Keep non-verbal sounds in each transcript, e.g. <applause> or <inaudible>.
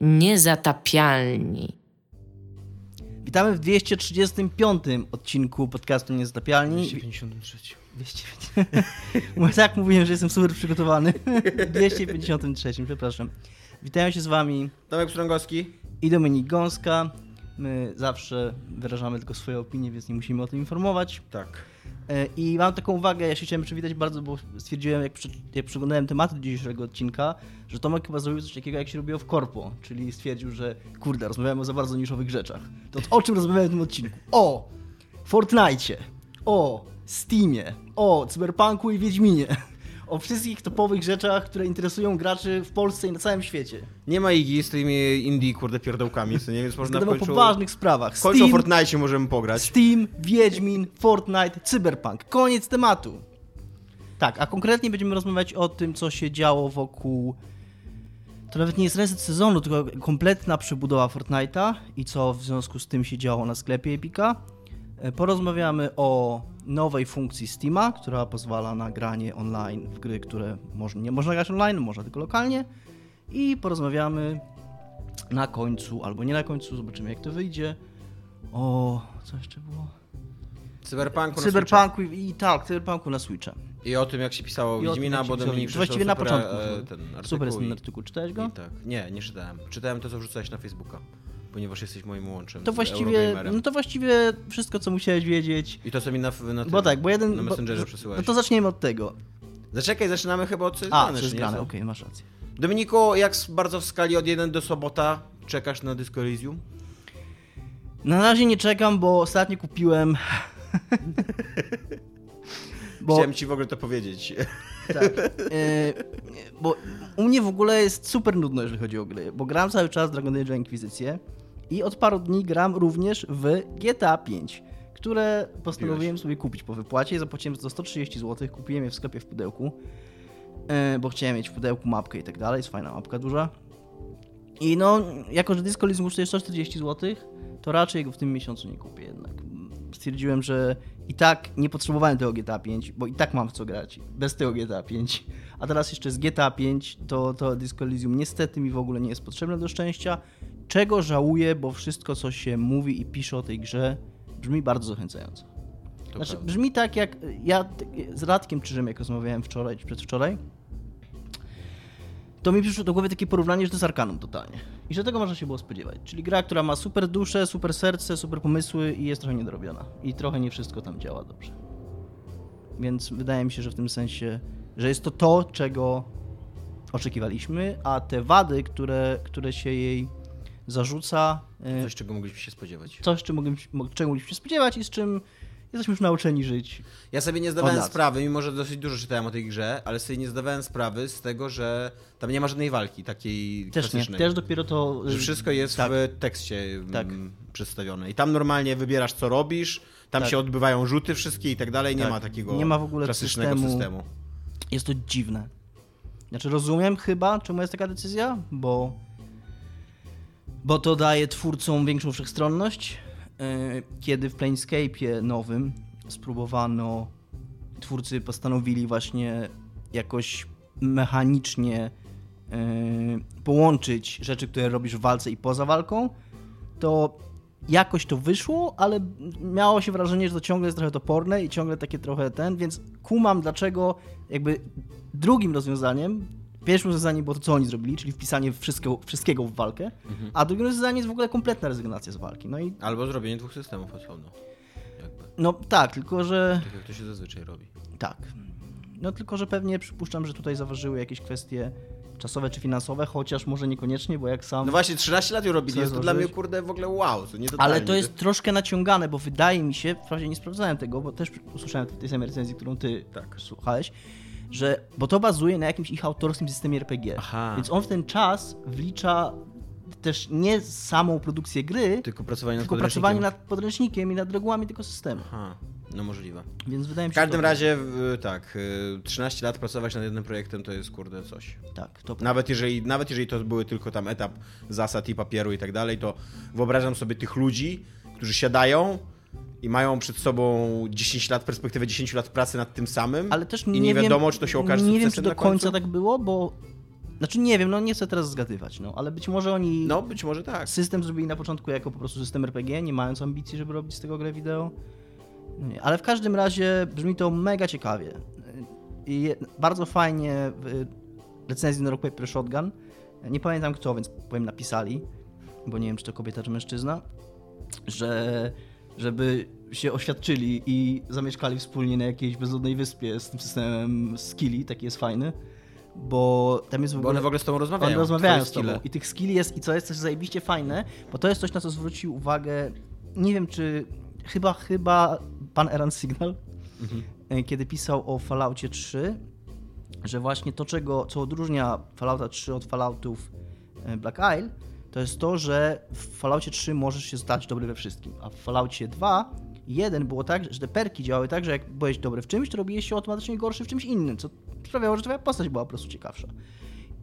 Niezatapialni. Witamy w 235 odcinku podcastu Niezatapialni. 253. 250. <laughs> tak mówiłem, że jestem super przygotowany. <laughs> W 253, przepraszam. Witają się z wami Tomek Strągowski. i Dominik Gąska. My zawsze wyrażamy tylko swoje opinie, więc nie musimy o tym informować. Tak. E, I mam taką uwagę, ja się chciałem przywitać bardzo, bo stwierdziłem, jak, przy, jak przyglądałem tematy dzisiejszego odcinka, że Tomek chyba zrobił coś takiego, jak się robiło w korpo, czyli stwierdził, że kurde, rozmawiamy o za bardzo niszowych rzeczach. To o czym rozmawiamy w tym odcinku? O Fortnite, o Steamie, o Cyberpunku i Wiedźminie. O wszystkich topowych rzeczach, które interesują graczy w Polsce i na całym świecie. Nie ma Igi z tymi indie, kurde, pierdołkami, co nie? Więc można w Gadamy o końcu... poważnych sprawach. W końcu o Fortnite możemy pograć. Steam, Wiedźmin, Fortnite, Cyberpunk. Koniec tematu. Tak, a konkretnie będziemy rozmawiać o tym, co się działo wokół. To nawet nie jest reset sezonu, tylko kompletna przebudowa Fortnite'a i co w związku z tym się działo na sklepie Epica. E, Porozmawiamy o nowej funkcji Steama, która pozwala na granie online w gry, które nie można grać online, można tylko lokalnie. I porozmawiamy na końcu, albo nie na końcu, zobaczymy jak to wyjdzie. O, co jeszcze było? Cyberpunku na Cyberpunku i, i tak, Cyberpunku na Switcha. I o tym, jak się pisało Wiedźmina, bo Dominik Właściwie na początku. e, ten Super jest artykuł ten artykuł, czytałeś go? Tak. Nie, nie czytałem. Czytałem to, co wrzucałeś na Facebooka, ponieważ jesteś moim łączem To właściwie, no to właściwie wszystko, co musiałeś wiedzieć. I to sobie na, na, tym, Bo tak, bo jeden... na bo, Messengerze no przesyłałeś. to zaczniemy od tego. Zaczekaj, zaczynamy chyba od jest A, grane, to jest czy nie? grane, Co? okej, masz rację. Dominiku, jak bardzo w skali od 1 do sobota czekasz na Disco Elysium? Na razie nie czekam, bo ostatnio kupiłem... <laughs> bo, Chciałem ci w ogóle to powiedzieć. <laughs> tak, e, bo u mnie w ogóle jest super nudno, jeżeli chodzi o gry, bo gram cały czas Dragon Age Inkwizycję i od paru dni gram również w GTA 5, które postanowiłem sobie kupić po wypłacie. Zapłaciłem za to 130 zł, kupiłem je w sklepie w pudełku, e, bo chciałem mieć w pudełku mapkę i tak dalej, jest fajna mapka duża. I no, jako że Disco Elysium kosztuje 140 zł, to raczej go w tym miesiącu nie kupię jednak. Stwierdziłem, że i tak nie potrzebowałem tego GTA 5, bo i tak mam w co grać, bez tego GTA 5. A teraz jeszcze z GTA 5 to, to Disco Elysium niestety mi w ogóle nie jest potrzebne do szczęścia, czego żałuję, bo wszystko co się mówi i pisze o tej grze brzmi bardzo zachęcająco. To Znaczy, prawda. brzmi tak jak ja z Radkiem Czyżem, jak rozmawiałem wczoraj czy przedwczoraj, to mi przyszło do głowy takie porównanie, że to jest Arkanum totalnie. I że tego można się było spodziewać. Czyli gra, która ma super duszę, super serce, super pomysły i jest trochę niedorobiona. I trochę nie wszystko tam działa dobrze. Więc wydaje mi się, że w tym sensie, że jest to to, czego oczekiwaliśmy, a te wady, które, które się jej zarzuca, e, Coś, czego mogliśmy się spodziewać. coś, mogliśmy, czego mogliśmy się spodziewać i z czym jesteśmy już nauczeni żyć. Ja sobie nie zdawałem sprawy, mimo że dosyć dużo czytałem o tej grze, ale sobie nie zdawałem sprawy z tego, że tam nie ma żadnej walki takiej Też nie, klasycznej. też dopiero to... Że wszystko jest tak. w tekście mm, Tak. przedstawione. I tam normalnie wybierasz, co robisz, tam Tak. się odbywają rzuty wszystkie i tak dalej. Nie Tak. ma takiego Nie ma w ogóle klasycznego systemu. systemu. Jest to dziwne. Znaczy rozumiem chyba, czemu jest taka decyzja, bo bo to daje twórcom większą wszechstronność. Yy, Kiedy w Planescape'ie nowym spróbowano, twórcy postanowili właśnie jakoś mechanicznie yy, połączyć rzeczy, które robisz w walce i poza walką, to jakoś to wyszło, ale miało się wrażenie, że to ciągle jest trochę toporne i ciągle takie trochę ten, więc kumam dlaczego jakby drugim rozwiązaniem, pierwszym rozwiązaniem było to, co oni zrobili, czyli wpisanie wszystkiego, wszystkiego w walkę, a drugim rozwiązaniem jest w ogóle kompletna rezygnacja z walki. No i Albo zrobienie dwóch systemów osobno. Jakby. no tak, tylko że Tak jak to się zazwyczaj robi. tak. No tylko, że pewnie przypuszczam, że tutaj zaważyły jakieś kwestie czasowe czy finansowe, chociaż może niekoniecznie, bo jak sam No właśnie, 13 lat ją robili. Jest to dla mnie, kurde, w ogóle wow. To nie. Ale to jest troszkę naciągane, bo wydaje mi się, wprawdzie nie sprawdzałem tego, bo też usłyszałem w tej samej recenzji, którą ty Tak. słuchałeś, że, bo to bazuje na jakimś ich autorskim systemie RPG. Aha. Więc on w ten czas wlicza też nie samą produkcję gry, Tylko pracowanie nad tylko podręcznikiem. pracowanie nad podręcznikiem i nad regułami tego systemu. Aha, no możliwe. Więc wydaje mi W się, każdym że to- razie, y, tak, y, 13 lat pracować nad jednym projektem to jest, kurde, coś. Tak, to Nawet jeżeli, nawet jeżeli to były tylko tam etap zasad i papieru i tak dalej, to wyobrażam sobie tych ludzi, którzy siadają i mają przed sobą 10 lat, perspektywę 10 lat pracy nad tym samym Ale też i nie, nie, wiem, wiadomo, czy to się okaże Nie wiem, czy do końca tak było, bo Znaczy nie wiem, no nie chcę teraz zgadywać, no, ale być może oni No, być może tak. system zrobili na początku jako po prostu system RPG, nie mając ambicji, żeby robić z tego grę wideo. No nie, ale w każdym razie brzmi to mega ciekawie. I bardzo fajnie w recenzji na Rock Paper Shotgun, nie pamiętam kto, więc powiem napisali, bo nie wiem czy to kobieta czy mężczyzna, że żeby się oświadczyli i zamieszkali wspólnie na jakiejś bezludnej wyspie z tym systemem skilli, taki jest fajny, bo tam jest w Bo ogóle... one w ogóle z tobą rozmawiają. One rozmawiają z tobą. I tych skilli jest, i co jest też zajebiście fajne, bo to jest coś, na co zwrócił uwagę, nie wiem czy, chyba, chyba pan Eran Signal, Mhm. e, kiedy pisał o Falloutie 3, że właśnie to, czego, co odróżnia Fallouta 3 od Falloutów e, Black Isle, to jest to, że w Falloutie 3 możesz się stać dobry we wszystkim, a w Falloutie 2 i 1 było tak, że te perki działały tak, że jak byłeś dobry w czymś, to robiłeś się automatycznie gorszy w czymś innym, co sprawiało, że twoja postać była po prostu ciekawsza.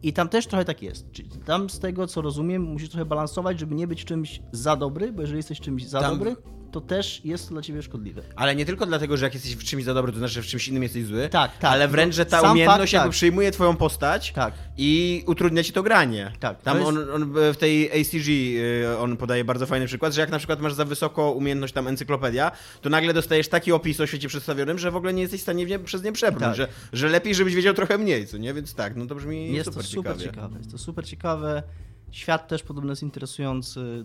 I tam też trochę tak jest. Czyli tam z tego co rozumiem, musisz trochę balansować, żeby nie być czymś za dobry, bo jeżeli jesteś czymś za Tam- dobry, to też jest to dla ciebie szkodliwe. Ale nie tylko dlatego, że jak jesteś w czymś za dobry, to znaczy, że w czymś innym jesteś zły. Tak, tak. Ale wręcz, że ta Sam umiejętność fakt, jakby tak. przyjmuje twoją postać Tak. i utrudnia ci to granie. Tak, Tam jest- on, on w tej ACG y, on podaje bardzo fajny przykład, że jak na przykład masz za wysoko umiejętność tam encyklopedia, to nagle dostajesz taki opis o świecie przedstawionym, że w ogóle nie jesteś w stanie nie, przez nie przebrnąć, Tak. że, że lepiej, żebyś wiedział trochę mniej, co nie? Więc tak, no to brzmi Jest super to super ciekawie. ciekawe. Jest to super ciekawe. Świat też podobno jest interesujący.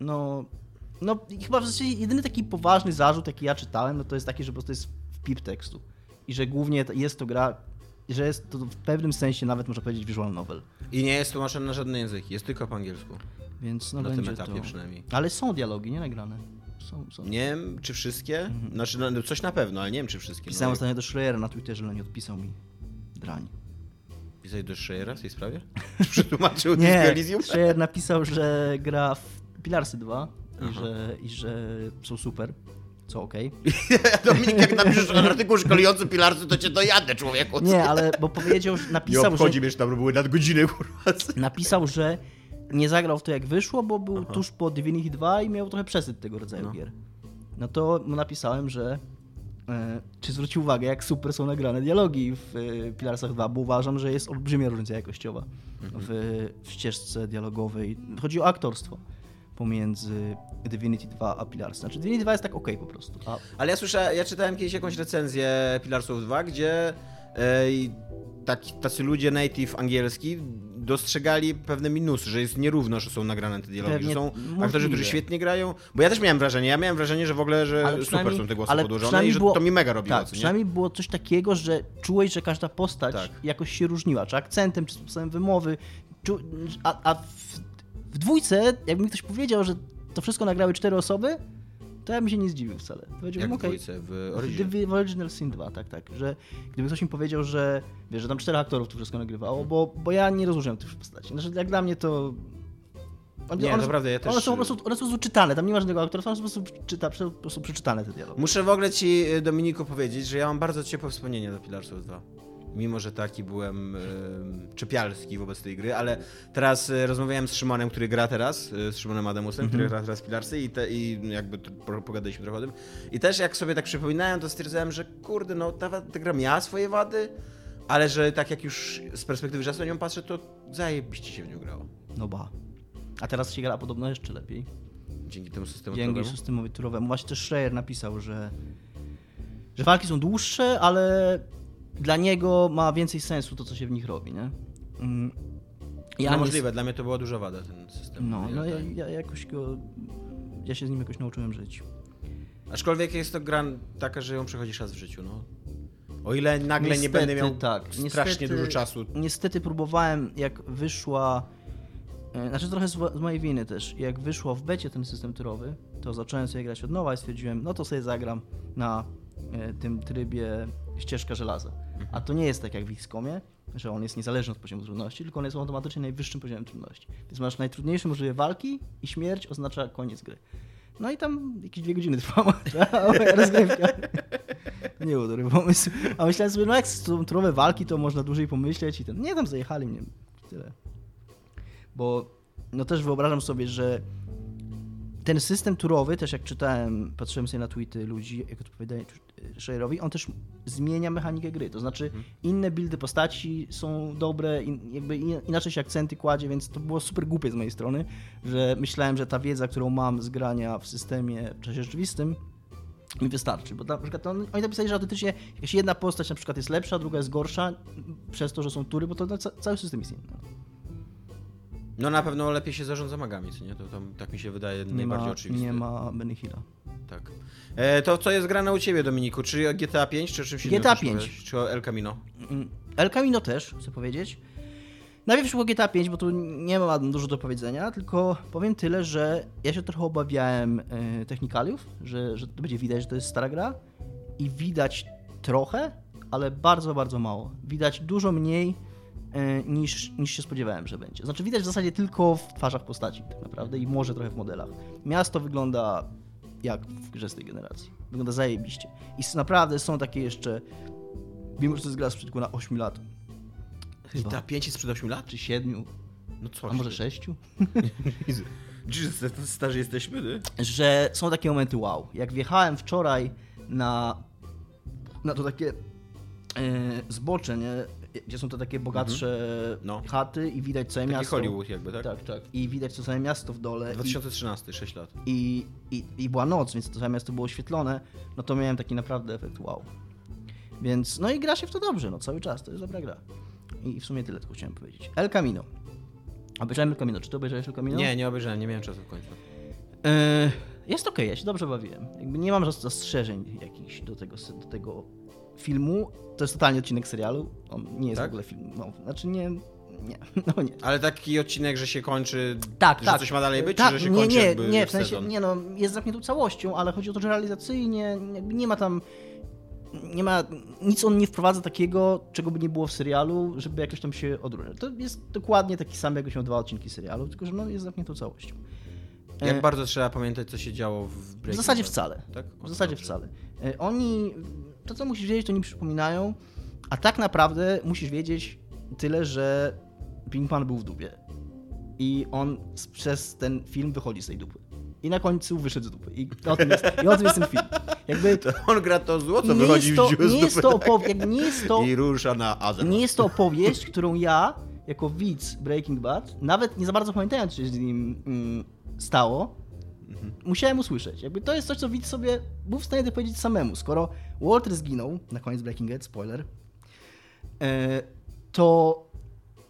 No, no i chyba w zasadzie jedyny taki poważny zarzut, jaki ja czytałem, no to jest taki, że po prostu jest wpip tekstu. I że głównie jest to gra, że jest to w pewnym sensie nawet można powiedzieć visual novel. I nie jest tłumaczony na żadne języki, jest tylko po angielsku. Więc no na będzie tym etapie to... przynajmniej. Ale są dialogi, nie nagrane. Są, są. Nie wiem, czy wszystkie? Znaczy, no, coś na pewno, ale nie wiem, czy wszystkie. Mhm. Pisałem no, ostatnio do Schreiera na Twitterze, ale nie odpisał mi. Drań. Pisałeś do Schreiera w tej sprawie? Czy <laughs> przetłumaczył Nie, Elysium? Schreier napisał, że gra w Pilarsy 2 i Aha. że, i że są super, co okej. <laughs> Dominik, jak napiszesz <laughs> artykuł szkolujący pilarcy, to cię dojadę, człowieku. Nie, ale bo powiedział, że <laughs> Nie napisał, że, obchodzi mnie, tam były nadgodziny, kurwa. napisał, że nie zagrał w to jak wyszło, bo był tuż po Divinity 2 i miał trochę przesyt tego rodzaju No. gier. No to napisałem, że e, czy zwrócił uwagę, jak super są nagrane dialogi w e, Pilarsach 2, bo uważam, że jest olbrzymia różnica jakościowa Mhm. w, w ścieżce dialogowej. Chodzi o aktorstwo pomiędzy Divinity 2 a Pilarsy. Znaczy Divinity 2 jest tak okej po prostu, a Ale ja słyszę, ja czytałem kiedyś jakąś recenzję Pilarsów 2, gdzie e, i taki, tacy ludzie native angielski dostrzegali pewne minusy, że jest nierówno, że są nagrane te dialogi, Pewnie że są możliwe. aktorzy, którzy świetnie grają, bo ja też miałem wrażenie, ja miałem wrażenie, że w ogóle, że super są te głosy podłożone i że było- to mi mega robiło, Tak, co nie? przynajmniej było coś takiego, że czułeś, że każda postać Tak. jakoś się różniła, czy akcentem, czy sposobem wymowy. A a w, w dwójce, jakby mi ktoś powiedział, że to wszystko nagrały cztery osoby, to ja bym się nie zdziwił wcale. Powiedziałbym, Jak w okej. dwójce, w W, Origin. w, w Original Sin 2, tak, tak. Że gdyby ktoś mi powiedział, że wiesz, że tam czterech aktorów to wszystko nagrywało, bo, bo ja nie rozróżniam tych postaci. Znaczy, jak dla mnie to. One, Nie, one, prawda, ja też- One są po prostu, one są po prostu czytane, tam nie ma żadnego aktorstwa, one są po prostu, czyta, po prostu przeczytane te dialogi. Muszę w ogóle ci, Dominiku, powiedzieć, że ja mam bardzo ciepłe wspomnienia do Pilarsów 2. Mimo, że taki byłem e, czepialski wobec tej gry, ale teraz e, rozmawiałem z Szymonem, który gra teraz, e, z Szymonem Adamusem, który gra teraz w Pilarsy i, te, i jakby pogadaliśmy trochę o tym. I też jak sobie tak przypominałem, to stwierdzałem, że kurde, no ta, ta gra miała swoje wady, ale że tak jak już z perspektywy czasu na nią patrzę, to zajebiście się w nią grało. No ba. A teraz się gra podobno jeszcze lepiej. Dzięki temu systemu Dzięki turowemu. systemowi turowemu. Właśnie też Schreier napisał, że, że walki są dłuższe, ale dla niego ma więcej sensu to, co się w nich robi, nie? Mm. Ja no nie- możliwe, dla mnie to była duża wada ten system. No, no ja, ja jakoś go... Ja się z nim jakoś nauczyłem żyć. Aczkolwiek jest to gra taka, że ją przechodzisz raz w życiu, no. O ile nagle nie Niestety, będę miał tak. strasznie Niestety- dużo czasu. Niestety próbowałem, jak wyszła. e, Znaczy trochę z, z mojej winy też. Jak wyszło w becie ten system turowy, to zacząłem sobie grać od nowa i stwierdziłem, no to sobie zagram na e, tym trybie ścieżka żelaza. A to nie jest tak jak w XCOMie, że on jest niezależny od poziomu trudności, tylko on jest automatycznie najwyższym poziomem trudności. Więc masz najtrudniejsze możliwe walki i śmierć oznacza koniec gry. No i tam jakieś dwie godziny trwała <laughs> rozgrywka. Nie był dobry pomysł. A myślałem sobie, no jak są turowe walki, to można dłużej pomyśleć i ten. Nie, tam zajechali mnie. Tyle. Bo no też wyobrażam sobie, że ten system turowy, też jak czytałem, patrzyłem sobie na tweety ludzi, jak odpowiadają Share'owi, on też zmienia mechanikę gry. To znaczy, inne buildy postaci są dobre, jakby inaczej się akcenty kładzie, więc to było super głupie z mojej strony, że myślałem, że ta wiedza, którą mam z grania w systemie w czasie rzeczywistym, mi wystarczy, bo na przykład on, oni napisali, że autentycznie jakaś jedna postać na przykład jest lepsza, druga jest gorsza, przez to, że są tury, bo to no, cały system jest inny. No na pewno lepiej się zarządza magami, co nie? To, to tak mi się wydaje nie najbardziej ma, oczywiste. Nie ma Benny Hilla. Tak. E, to co jest grane u ciebie, Dominiku? Czy GTA 5, czy czymś innym? GTA chcesz 5. powiedzieć? Czy El Camino? Mm, El Camino też, chcę powiedzieć. Najpierw było GTA 5, bo tu nie ma dużo do powiedzenia, tylko powiem tyle, że ja się trochę obawiałem e, technikaliów, że, że to będzie widać, że to jest stara gra i widać trochę, ale bardzo, bardzo mało. Widać dużo mniej niż, niż się spodziewałem, że będzie. Znaczy widać w zasadzie tylko w twarzach postaci tak naprawdę i może trochę w modelach. Miasto wygląda jak w grze z tej generacji. Wygląda zajebiście. I naprawdę są takie jeszcze, mimo że to jest gra sprzed na 8 lat, chyba, GTA 5 jest sprzed 8 lat? czy 7, No co? a może 6, <laughs> Jezus, to starzy jesteśmy, ty? że są takie momenty wow. Jak wjechałem wczoraj na, na to takie e, zbocze, nie? Gdzie są to takie bogatsze No. chaty i widać całe Taki miasto. Hollywood jakby, tak? Tak, tak. I widać to całe miasto w dole. I 2013, 6 lat. i, i, i była noc, więc to całe miasto było oświetlone, no to miałem taki naprawdę efekt wow. Więc, no i gra się w to dobrze, no cały czas, to jest dobra gra. I w sumie tyle tylko chciałem powiedzieć. El Camino. Obejrzałem El Camino, czy ty obejrzałeś El Camino? Nie, nie obejrzałem, nie miałem czasu w końcu. E, jest okej, ja się dobrze bawiłem. Jakby nie mam zas- zastrzeżeń jakichś do tego, do tego filmu. To jest totalnie odcinek serialu, on nie jest Tak? w ogóle film, no, znaczy nie, nie, <laughs> no nie. Ale taki odcinek, że się kończy, Tak, że tak. coś ma dalej być, tak, czy że się nie, kończy nie, nie, w sensie, sezon? nie no, jest zamkniętą całością, ale chodzi o to, że realizacyjnie nie ma tam, nie ma, nic on nie wprowadza takiego, czego by nie było w serialu, żeby jakoś tam się odróżniać. To jest dokładnie taki sam, jak są dwa odcinki serialu, tylko że no, jest zamkniętą całością. Jak E, bardzo trzeba pamiętać, co się działo w w Breaking zasadzie Bad? wcale. Tak? O, W zasadzie dobrze. wcale. E, Oni, to co musisz wiedzieć, to nie przypominają, a tak naprawdę musisz wiedzieć tyle, że Pinkman był w dupie. I on przez ten film wychodzi z tej dupy. I na końcu wyszedł z dupy. I o tym jest, i o tym jest ten film. Jakby To on gra to zło, co wychodzi to, w nie jest dupy, to, nie <laughs> jest to I rusza na nie jest to opowieść, którą ja, jako widz Breaking Bad, nawet nie za bardzo pamiętając, co się z nim mm, stało, musiałem usłyszeć. Jakby to jest coś, co widz sobie był w stanie to powiedzieć samemu. Skoro Walter zginął, na koniec Breaking Bad, spoiler, e, to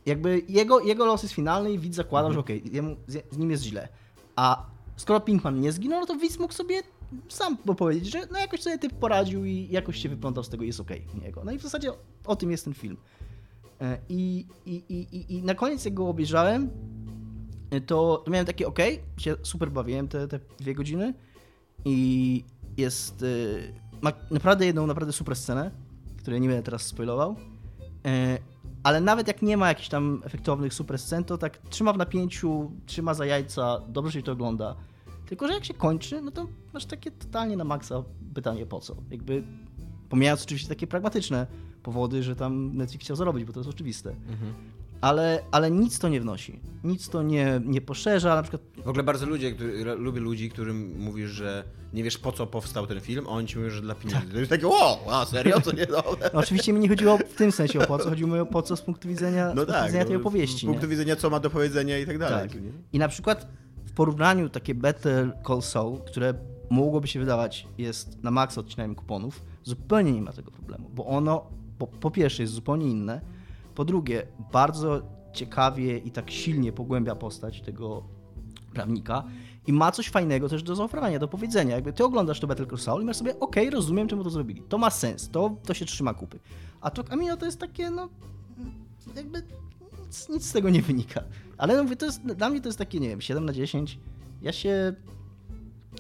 jakby jego, jego los jest finalny i widz zakładał, że okej, jemu- z, z nim jest źle. A skoro Pinkman nie zginął, no to widz mógł sobie sam powiedzieć, że no jakoś sobie typ poradził i jakoś się wyplątał z tego jest okej u niego. No i w zasadzie o tym jest ten film. E, I, i, i, i, i na koniec jak go obejrzałem, to, miałem takie okej, się super bawiłem te, te dwie godziny i jest, e, ma naprawdę jedną naprawdę super scenę, której nie będę teraz spoilował, E, ale nawet jak nie ma jakichś tam efektownych super scen, to tak trzyma w napięciu, trzyma za jajca, dobrze się to ogląda. Tylko, że jak się kończy, no to masz takie totalnie na maksa pytanie po co. Jakby pomijając oczywiście takie pragmatyczne powody, że tam Netflix chciał zarobić, bo to jest oczywiste. Ale, ale nic to nie wnosi. Nic to nie, nie poszerza, na przykład W ogóle bardzo ludzie, który, lubię ludzi, którym mówisz, że nie wiesz po co powstał ten film, a oni ci mówią, że dla pieniędzy. To jest takie, wow, a serio, co nie. No, oczywiście mi nie chodziło w tym sensie o po co, chodziło mi o po co z punktu widzenia, No tak, widzenia tej no, opowieści. z punktu nie? widzenia co ma do powiedzenia i tak dalej. Tak. I na przykład w porównaniu takie Better Call Saul, które mogłoby się wydawać jest na maksa odcinaniem kuponów, zupełnie nie ma tego problemu, bo ono po, po pierwsze jest zupełnie inne, po drugie bardzo ciekawie i tak silnie pogłębia postać tego prawnika i ma coś fajnego też do zaoferowania, do powiedzenia. Jakby ty oglądasz to Call Saul i masz sobie, okej, rozumiem, czemu to zrobili. To ma sens, to, to się trzyma kupy. A to Camino to jest takie, no, jakby nic, nic z tego nie wynika. Ale no to jest, dla mnie to jest takie, nie wiem, 7 na 10. Ja się...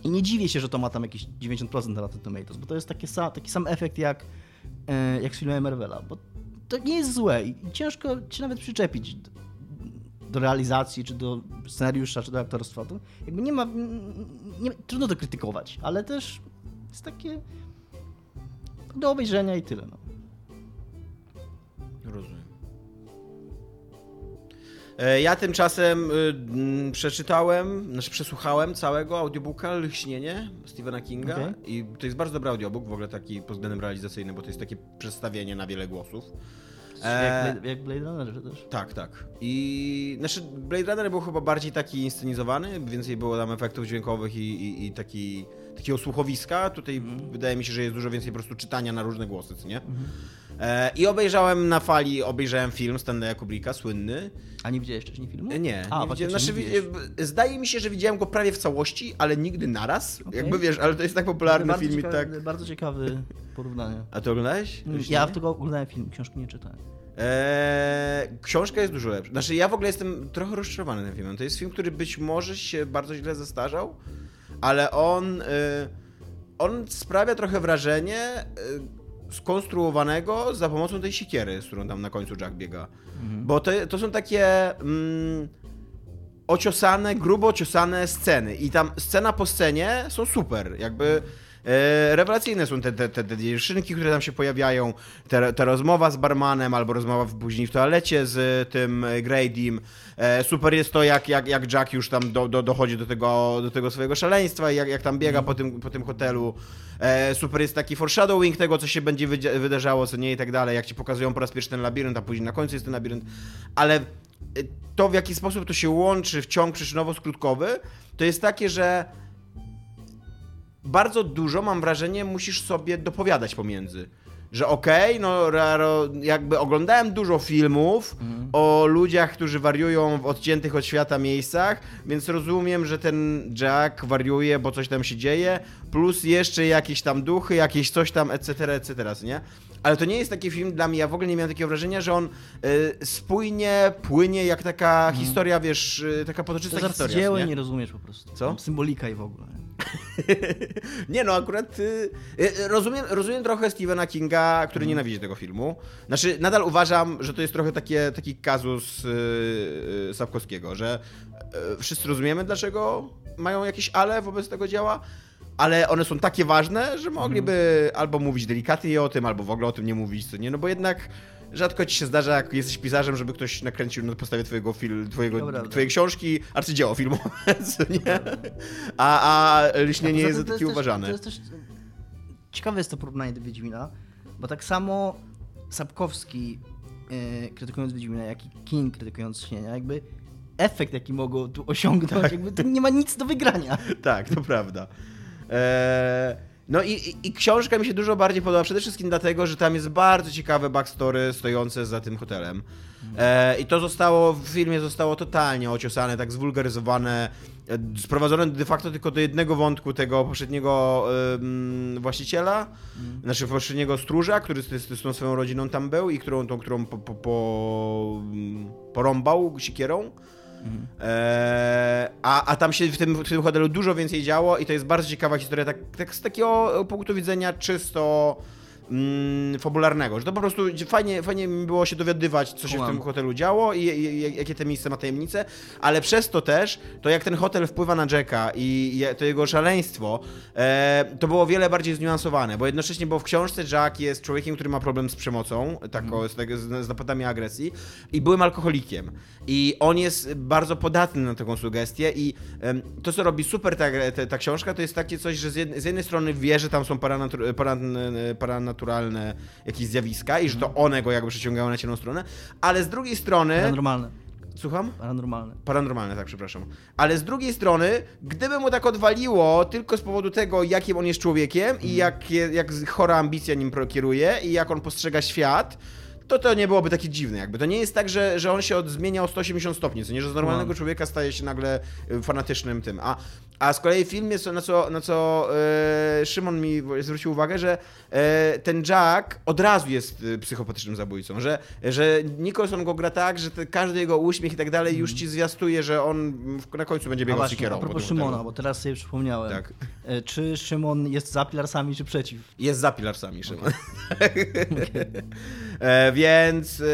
I nie dziwię się, że to ma tam jakieś 90% na Rotten Tomatoes, bo to jest taki sam, taki sam efekt jak, e, jak z filmem Marvela, bo to nie jest złe i ciężko się nawet przyczepić do, realizacji, czy do scenariusza, czy do aktorstwa. To jakby nie ma... Nie, trudno to krytykować, ale też jest takie do obejrzenia i tyle. No. Rozumiem. E, Ja tymczasem y, mm, przeczytałem, znaczy przesłuchałem całego audiobooka Lśnienie Stephena Kinga Okej. i to jest bardzo dobry audiobook, w ogóle taki pod względem realizacyjnym, bo to jest takie przedstawienie na wiele głosów. E, Jak, Blade, jak Blade Runner też. Tak, tak. I znaczy Blade Runner był chyba bardziej taki inscenizowany, więcej było tam efektów dźwiękowych i, i, i taki, takiego słuchowiska. Tutaj wydaje mi się, że jest dużo więcej po prostu czytania na różne głosy, co nie? E, I obejrzałem na fali, obejrzałem film Stanleya Kubricka, słynny. A nie widziałeś wcześniej filmu? E, Nie, A, nie widziałem. Znaczy, e, zdaje mi się, że widziałem go prawie w całości, ale nigdy naraz. Okej. Jakby wiesz, ale to jest tak popularny film i ciekawy, tak. Bardzo ciekawe porównanie. A to oglądałeś? Ja tylko oglądałem film, książki nie czytałem. Eee, książka jest dużo lepsza. Znaczy, ja w ogóle jestem trochę rozczarowany tym filmem. To jest film, który być może się bardzo źle zestarzał, ale on, on sprawia trochę wrażenie skonstruowanego za pomocą tej sikiery, z którą tam na końcu Jack biega. Bo to, to są takie mm, ociosane, grubo ociosane sceny. I tam scena po scenie są super, jakby e, rewelacyjne są te, te, te, te dziewczynki, które tam się pojawiają, ta rozmowa z barmanem albo rozmowa w, później w toalecie z tym Gradym. E, super jest to, jak, jak, jak Jack już tam do, do, dochodzi do tego, do tego swojego szaleństwa jak, jak tam biega po, tym, po tym hotelu. E, super jest taki foreshadowing tego, co się będzie wydarzało, co nie i tak dalej, jak ci pokazują po raz pierwszy ten labirynt, a później na końcu jest ten labirynt. Ale e, to, w jaki sposób to się łączy w ciąg przyczynowo-skrótkowy, to jest takie, że bardzo dużo, mam wrażenie, musisz sobie dopowiadać pomiędzy. Że okej, no ra- ro, jakby oglądałem dużo filmów o ludziach, którzy wariują w odciętych od świata miejscach, więc rozumiem, że ten Jack wariuje, bo coś tam się dzieje, plus jeszcze jakieś tam duchy, jakieś coś tam, etc., etc., nie? Ale to nie jest taki film dla mnie, ja w ogóle nie miałem takiego wrażenia, że on y, spójnie płynie jak taka historia, wiesz, y, taka To potoczysta jest historia. nie? nie rozumiesz po prostu. Co? Symbolika i w ogóle. Nie <laughs> no, akurat y, y, rozumiem, rozumiem trochę Stephena Kinga, który nienawidzi tego filmu. Znaczy, nadal uważam, że to jest trochę takie, taki kazus y, y, Sapkowskiego, że y, wszyscy rozumiemy, dlaczego mają jakieś ale wobec tego dzieła, ale one są takie ważne, że mogliby albo mówić delikatnie o tym, albo w ogóle o tym nie mówić, co nie? No bo jednak rzadko ci się zdarza, jak jesteś pisarzem, żeby ktoś nakręcił na podstawie twojego, fil, twojego, twojej książki arcydzieło filmowe, <laughs> nie? A, a lśnienie A jest takie uważane. To jest też ciekawe jest to porównanie do Wiedźmina, bo tak samo Sapkowski yy, krytykując Wiedźmina, jak i King krytykując Śnienia, jakby efekt, jaki mogą tu osiągnąć, Tak. jakby to nie ma nic do wygrania. <laughs> Tak, to prawda. Eee, no i, i, i książka mi się dużo bardziej podoba, przede wszystkim dlatego, że tam jest bardzo ciekawe backstory stojące za tym hotelem. Eee, I to zostało, w filmie zostało totalnie ociosane, tak zwulgaryzowane, e, sprowadzone de facto tylko do jednego wątku tego poprzedniego em, właściciela, znaczy poprzedniego stróża, który z, z, z tą swoją rodziną tam był i którą, tą, którą po, po, po, porąbał sikierą. Eee, a, a tam się w tym, w tym hotelu dużo więcej działo i to jest bardzo ciekawa historia, tak, tak z takiego punktu widzenia czysto mm, fabularnego, że to po prostu fajnie, fajnie mi było się dowiadywać, co się w tym hotelu działo i, i, jakie te miejsce ma tajemnice, ale przez to też, to jak ten hotel wpływa na Jacka i, i to jego szaleństwo, e, to było wiele bardziej zniuansowane, bo jednocześnie, bo w książce Jack jest człowiekiem, który ma problem z przemocą, tak, o, z, z, napadami agresji i byłym alkoholikiem. I on jest bardzo podatny na taką sugestię i to, co robi super ta, ta, ta książka, to jest takie coś, że z, jed, z jednej strony wie, że tam są paranatu, paran, paranaturalne jakieś zjawiska i że to one go jakby przyciągają na ciemną stronę, ale z drugiej strony... Paranormalne. Słucham? Paranormalne. Paranormalne, tak, przepraszam. Ale z drugiej strony, gdyby mu tak odwaliło tylko z powodu tego, jakim on jest człowiekiem i jak, je- jak z- chora ambicja nim kieruje i jak on postrzega świat, to to nie byłoby takie dziwne jakby. To nie jest tak, że, że on się od, zmienia o 180 stopni, co nie, że z normalnego No. człowieka staje się nagle y, fanatycznym tym. A, a z kolei w filmie, na co, na co e, Szymon mi zwrócił uwagę, że e, ten Jack od razu jest psychopatycznym zabójcą, że, że Nicholson go gra tak, że te, każdy jego uśmiech i tak dalej już ci zwiastuje, że on na końcu będzie biegał właśnie, a po propos. Szymona, bo teraz sobie przypomniałem. Tak. E, Czy Szymon jest za pilarsami, czy przeciw? Jest za pilarsami, Szymon. E, <laughs> więc e,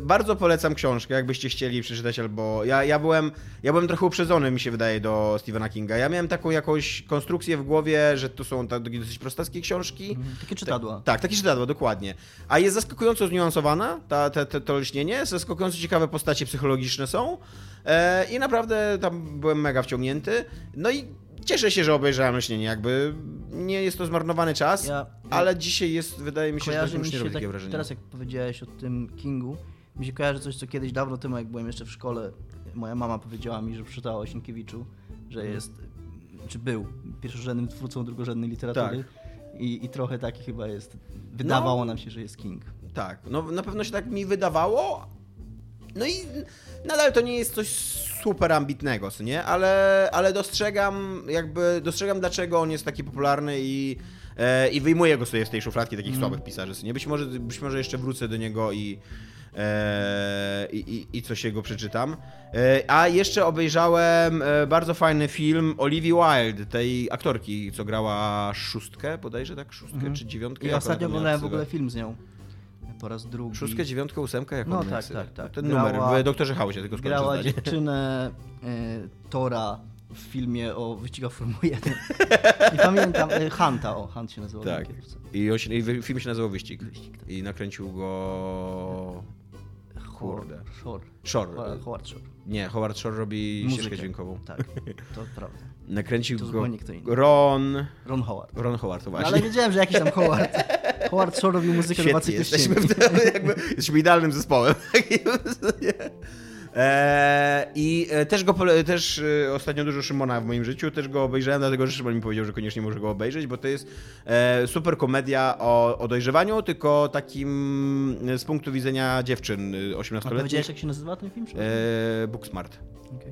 bardzo polecam książkę, jakbyście chcieli przeczytać, albo ja, ja, byłem, ja byłem trochę uprzedzony, mi się wydaje, do Stephena Kinga. Ja miałem taką jakąś konstrukcję w głowie, że to są takie dosyć prostackie książki. Takie czytadła. Tak, takie czytadła, dokładnie. A jest zaskakująco zniuansowana, ta, ta, ta, to lśnienie, zaskakująco ciekawe postacie psychologiczne są e, i naprawdę tam byłem mega wciągnięty. No i cieszę się, że obejrzałem lśnienie, jakby nie jest to zmarnowany czas, Ja- ale dzisiaj jest, wydaje mi się, że to już nie robi tak, takiego wrażenia. teraz jak powiedziałeś o tym Kingu, mi się kojarzy coś, co kiedyś dawno temu, jak byłem jeszcze w szkole, moja mama powiedziała mi, że przeczytała o Sienkiewiczu, że Mhm. jest, czy był pierwszorzędnym twórcą drugorzędnej literatury. Tak. I, I trochę taki chyba jest. Wydawało No. nam się, że jest King. Tak, no na pewno się tak mi wydawało. No i nadal to nie jest coś super ambitnego, co nie? Ale, ale dostrzegam jakby, dostrzegam dlaczego on jest taki popularny i, e, i wyjmuję go sobie z tej szufladki takich słabych pisarzy, co nie? Być może, być może jeszcze wrócę do niego i, e, i, i, coś jego przeczytam. E, a jeszcze obejrzałem e, bardzo fajny film Olivia Wilde, tej aktorki, co grała szóstkę, bodajże tak? Szóstkę czy dziewiątkę? I ostatnio oglądałem w ogóle film z nią. Po raz drugi. Szóstkę, dziewiątkę, ósemkę? Jak No tak, tak, tak. Ten Grała- numer w Doktorze Hausie, tylko skończę Grała zdanie. dziewczynę y, Tora w filmie o wyścigach Formuły 1. Nie <laughs> pamiętam, y, Hanta, o, Hunt się nazywał. Tak. I, on się, I film się nazywał Wyścig. Wyścig, tak. I nakręcił go... Kurde. Shore. Shore. Howard Shore. Nie, Howard Shore robi Muzykę. ścieżkę dźwiękową. Tak, to <laughs> prawda. Nakręcił To go zupełnie kto inny. Ron... Ron Howard. Ron Howard, to No, właśnie. ale wiedziałem, że jakiś tam Howard. <laughs> Howard Shore robił muzykę do Świetnie, Macy jesteśmy, w, <laughs> jakby, jesteśmy idealnym zespołem. Eee, I e, też go też e, ostatnio dużo Szymona w moim życiu, też go obejrzałem, dlatego że Szymon mi powiedział, że koniecznie muszę go obejrzeć, bo to jest e, super komedia o, o dojrzewaniu, tylko takim e, z punktu widzenia dziewczyn e, A 18-letnich. powiedziałeś, jak się nazywa ten film? E, Booksmart. Okej.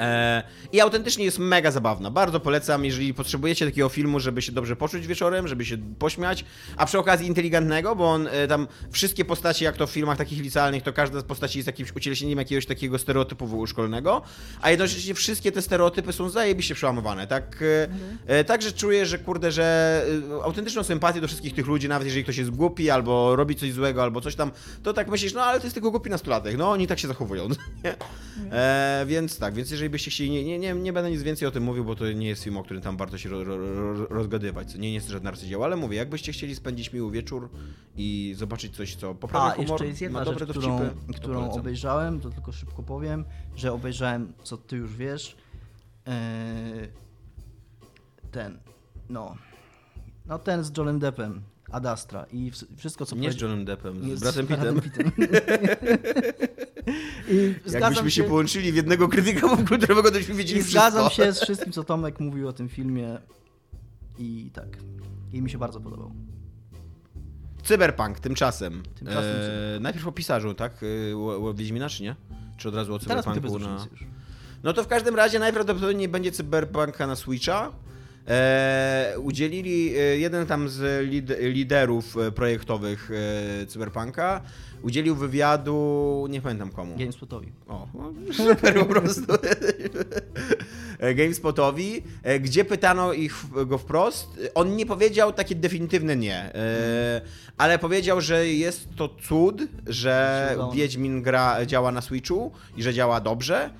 E, I autentycznie jest mega zabawna. Bardzo polecam, jeżeli potrzebujecie takiego filmu, żeby się dobrze poczuć wieczorem, żeby się pośmiać, a przy okazji inteligentnego, bo on e, tam wszystkie postacie, jak to w filmach takich licealnych, to każda z postaci jest jakimś ucieleśnieniem jakiegoś takiego stereotypu szkolnego, a jednocześnie wszystkie te stereotypy są zajebiście przełamowane. Tak, e, e, tak że czuję, że kurde, że autentyczną sympatię do wszystkich tych ludzi, nawet jeżeli ktoś jest głupi, albo robi coś złego, albo coś tam, to tak myślisz, no ale to jest tylko głupi nastolatek, no oni tak się zachowują. <laughs> nie? E, więc tak, więc jeżeli byście chcieli, nie, nie, nie, nie będę nic więcej o tym mówił, bo to nie jest film, o którym tam warto się ro, ro, ro, rozgadywać, co nie, jest żadne arcydzieło, ale mówię, jakbyście chcieli spędzić miły wieczór i zobaczyć coś, co poprawia A, humor, jeszcze jest ma jedna rzecz, dowcipy, którą, to którą obejrzałem, to tylko szybko powiem, że obejrzałem, co ty już wiesz, eee, ten, no, no ten z Johnem Deppem, Ad Astra i wszystko, co Nie z Johnem Deppem, nie, z Bradem Pittem. <laughs> Jakbyśmy się połączyli w jednego krytyka <laughs> popkulturowego, to byśmy wiedzieli i zgadzam wszystko. się z wszystkim, co Tomek mówił o tym filmie i tak, i mi się bardzo podobał. Cyberpunk tymczasem. Tymczasem e, cyberpunk. najpierw o pisarzu, tak? E, o, o Wiedźmina, czy nie? Czy od razu o Teraz cyberpunku bez na... już. No to w każdym razie najprawdopodobniej będzie Cyberpunka na Switcha. E, udzielili e, jeden tam z lid, liderów e, projektowych e, Cyberpunka. Udzielił wywiadu, nie pamiętam komu. GameSpotowi. O, no, <laughs> super po prostu. E, GameSpotowi, gdzie pytano ich go wprost. On nie powiedział takie definitywne nie, ale powiedział, że jest to cud, że. Wiedźmin gra, działa na Switchu i że działa dobrze.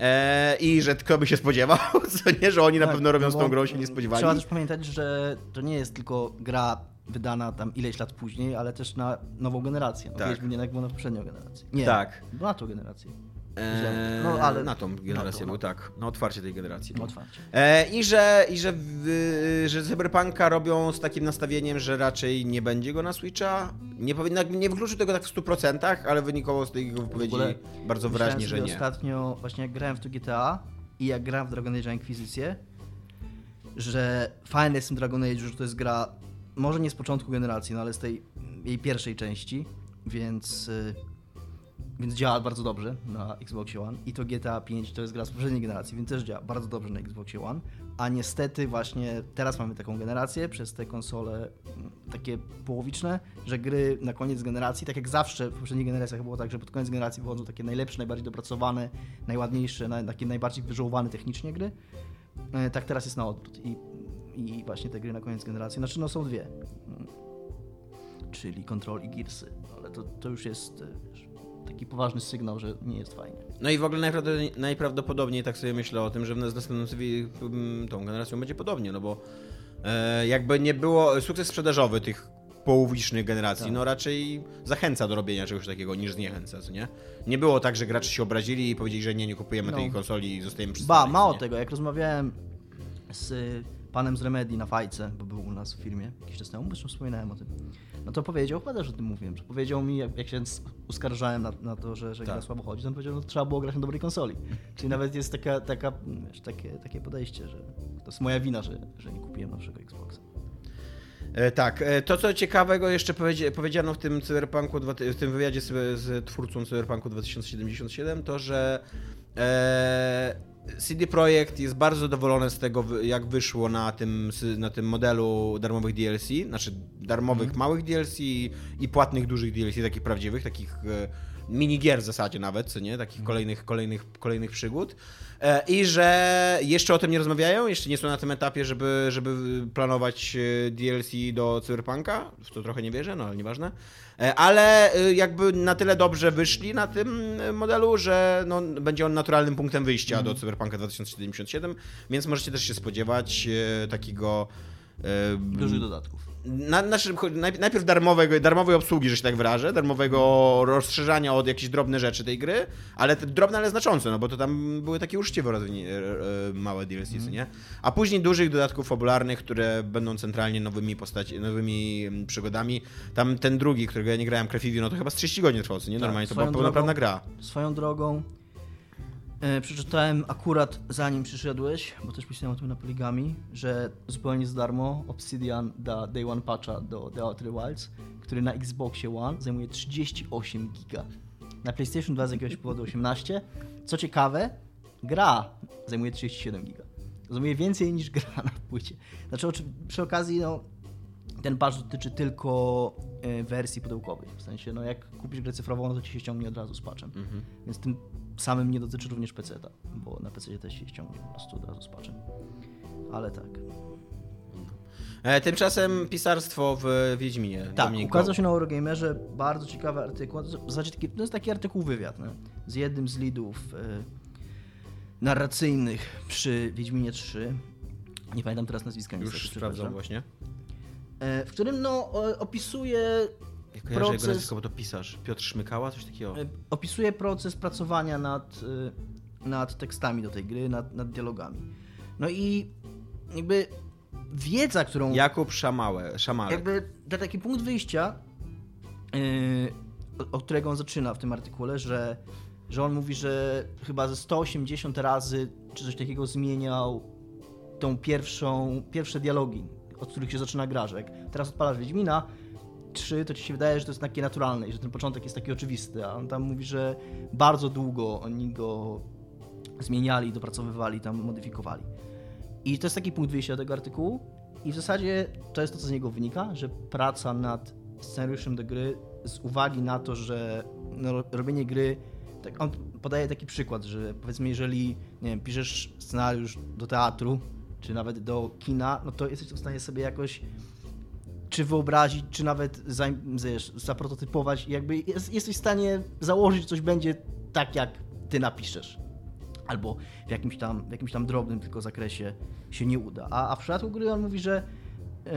E, I że kto by się spodziewał, <laughs> co nie, że oni na Tak, pewno robią no z tą grą się nie spodziewali. Trzeba też pamiętać, że to nie jest tylko gra wydana tam ileś lat później, ale też na nową generację. No, Tak. Wiedźmin jednak był na poprzednią generację. Nie, Tak. na tą generację. E, No, ale- na tą generację no był, no. tak. Na otwarcie tej generacji. No, otwarcie. E, I że, i że, że Cyberpunka robią z takim nastawieniem, że raczej nie będzie go na Switcha. Nie, nie wykluczył tego tak w 100%, ale wynikało z tej jego wypowiedzi bardzo wyraźnie, że nie. ostatnio, właśnie jak grałem w to GTA i jak grałem w Dragon Age Inkwizycję, że fajne jest w Dragon Age, że to jest gra może nie z początku generacji, no ale z tej jej pierwszej części, więc, y, więc działa bardzo dobrze na Xbox One i to GTA 5 to jest gra z poprzedniej generacji, więc też działa bardzo dobrze na Xbox One, a niestety właśnie teraz mamy taką generację przez te konsole mm, takie połowiczne, że gry na koniec generacji, tak jak zawsze w poprzednich generacjach było tak, że pod koniec generacji wychodzą takie najlepsze, najbardziej dopracowane, najładniejsze, naj- takie najbardziej wyżołowane technicznie gry, E, tak teraz jest na odwrót i, i właśnie te gry na koniec generacji, znaczy no są dwie. czyli Control i Gearsy. Ale to, to już jest e, wiesz, poważny sygnał, że nie jest fajnie. No i w ogóle najprawdopodobniej, tak sobie myślę o tym, że w następną tą generacją będzie podobnie, no bo e, jakby nie było, sukces sprzedażowy tych połowicznych generacji, tak. no raczej zachęca do robienia czegoś takiego niż zniechęca, co nie? Nie było tak, że gracze się obrazili i powiedzieli, że nie, nie kupujemy no. tej konsoli i zostajemy przy Ba, mało tego, jak rozmawiałem z panem z Remedy na fajce, bo był u nas w firmie jakiś czas temu, zresztą wspominałem o tym. No to powiedział, chyba też o tym mówiłem, że powiedział mi, jak, jak się uskarżałem na, na to, że, że tak. gra słabo chodzi, to on powiedział, że no, trzeba było grać na dobrej konsoli. Czyli nawet jest taka, taka, wiesz, takie, takie podejście, że to jest moja wina, że, że nie kupiłem nowszego Xboxa. E, tak, e, to co ciekawego jeszcze powiedziano w tym Cyberpunku, w tym wywiadzie z, z twórcą Cyberpunku 2077, to że e, CD Projekt jest bardzo zadowolony z tego, jak wyszło na tym, na tym modelu darmowych DLC, znaczy darmowych mm. małych DLC i płatnych dużych DLC, takich prawdziwych, takich e, minigier w zasadzie nawet, co nie? Takich mm. kolejnych, kolejnych, kolejnych przygód. E, I że jeszcze o tym nie rozmawiają, jeszcze nie są na tym etapie, żeby, żeby planować e, DLC do Cyberpunka, w to trochę nie wierzę, no ale nieważne. E, ale jakby na tyle dobrze wyszli na tym modelu, że no, będzie on naturalnym punktem wyjścia do Cyberpunka 2077, więc możecie też się spodziewać takiego... Dużych dodatków na, naszym, najpierw darmowego, darmowej obsługi, że się tak wyrażę, darmowego rozszerzania od jakichś drobnych rzeczy tej gry, ale te drobne, ale znaczące, no bo to tam były takie uczciwe rozwinie, e, małe DLC, mm. nie? A później dużych dodatków fabularnych, które będą centralnie nowymi postaci, nowymi mm, przygodami. Tam ten drugi, którego ja nie grałem, Crefivi, no to chyba z 30 godzin trwał, nie? Tak, Normalnie tak, to była pełnoprawna gra. Swoją drogą, E, przeczytałem akurat zanim przyszedłeś, bo też pisałem o tym na Poligami, że zupełnie za darmo Obsidian da Day One Patcha do The Outer Wilds, który na Xboxie One zajmuje 38 giga. Na PlayStation 2 z jakiegoś powodu 18. Co ciekawe, gra zajmuje 37 giga. Zajmuje więcej niż gra na płycie. Znaczy przy okazji, no, ten patch dotyczy tylko e, wersji pudełkowej. W sensie, no jak kupisz grę cyfrową, no to ci się ściągnie od razu z patchem. Mhm. Więc tym samym nie dotyczy również PC, bo na PC też się ściągnie po prostu od razu z patchem. Ale tak. E, tymczasem pisarstwo w Wiedźminie. Tak, Dominiko. ukazał się na Eurogamerze bardzo ciekawy artykuł. W zasadzie taki, to jest taki artykuł wywiad, nie? z jednym z lidów e, narracyjnych przy Wiedźminie 3. Nie pamiętam teraz nazwiska. Już sprawdzam właśnie. E, w którym no, opisuje ja proces... jego nazwisko, bo to pisarz. Piotr Szmykała, coś takiego. E, opisuje proces pracowania nad, e, nad tekstami do tej gry, nad, nad dialogami. No i jakby wiedza, którą... Jakub Szamałe, Szamalek. Jakby to taki punkt wyjścia, yy, od którego on zaczyna w tym artykule, że, że on mówi, że chyba ze 180 razy czy coś takiego zmieniał tą pierwszą, pierwsze dialogi, od których się zaczyna gra, że jak teraz odpalasz Wiedźmina, 3, to ci się wydaje, że to jest takie naturalne i że ten początek jest taki oczywisty, a on tam mówi, że bardzo długo oni go zmieniali, dopracowywali, tam modyfikowali. I to jest taki punkt wyjścia tego artykułu i w zasadzie to jest to, co z niego wynika, że praca nad scenariuszem do gry z uwagi na to, że no, robienie gry, tak on podaje taki przykład, że powiedzmy, jeżeli nie wiem, piszesz scenariusz do teatru, czy nawet do kina, no to jesteś w stanie sobie jakoś czy wyobrazić, czy nawet za, wiesz, zaprototypować. Jakby jest, jesteś w stanie założyć, że coś będzie tak, jak ty napiszesz. Albo w jakimś tam, w jakimś tam drobnym tylko zakresie się nie uda. A, a w przypadku gry on mówi, że yy,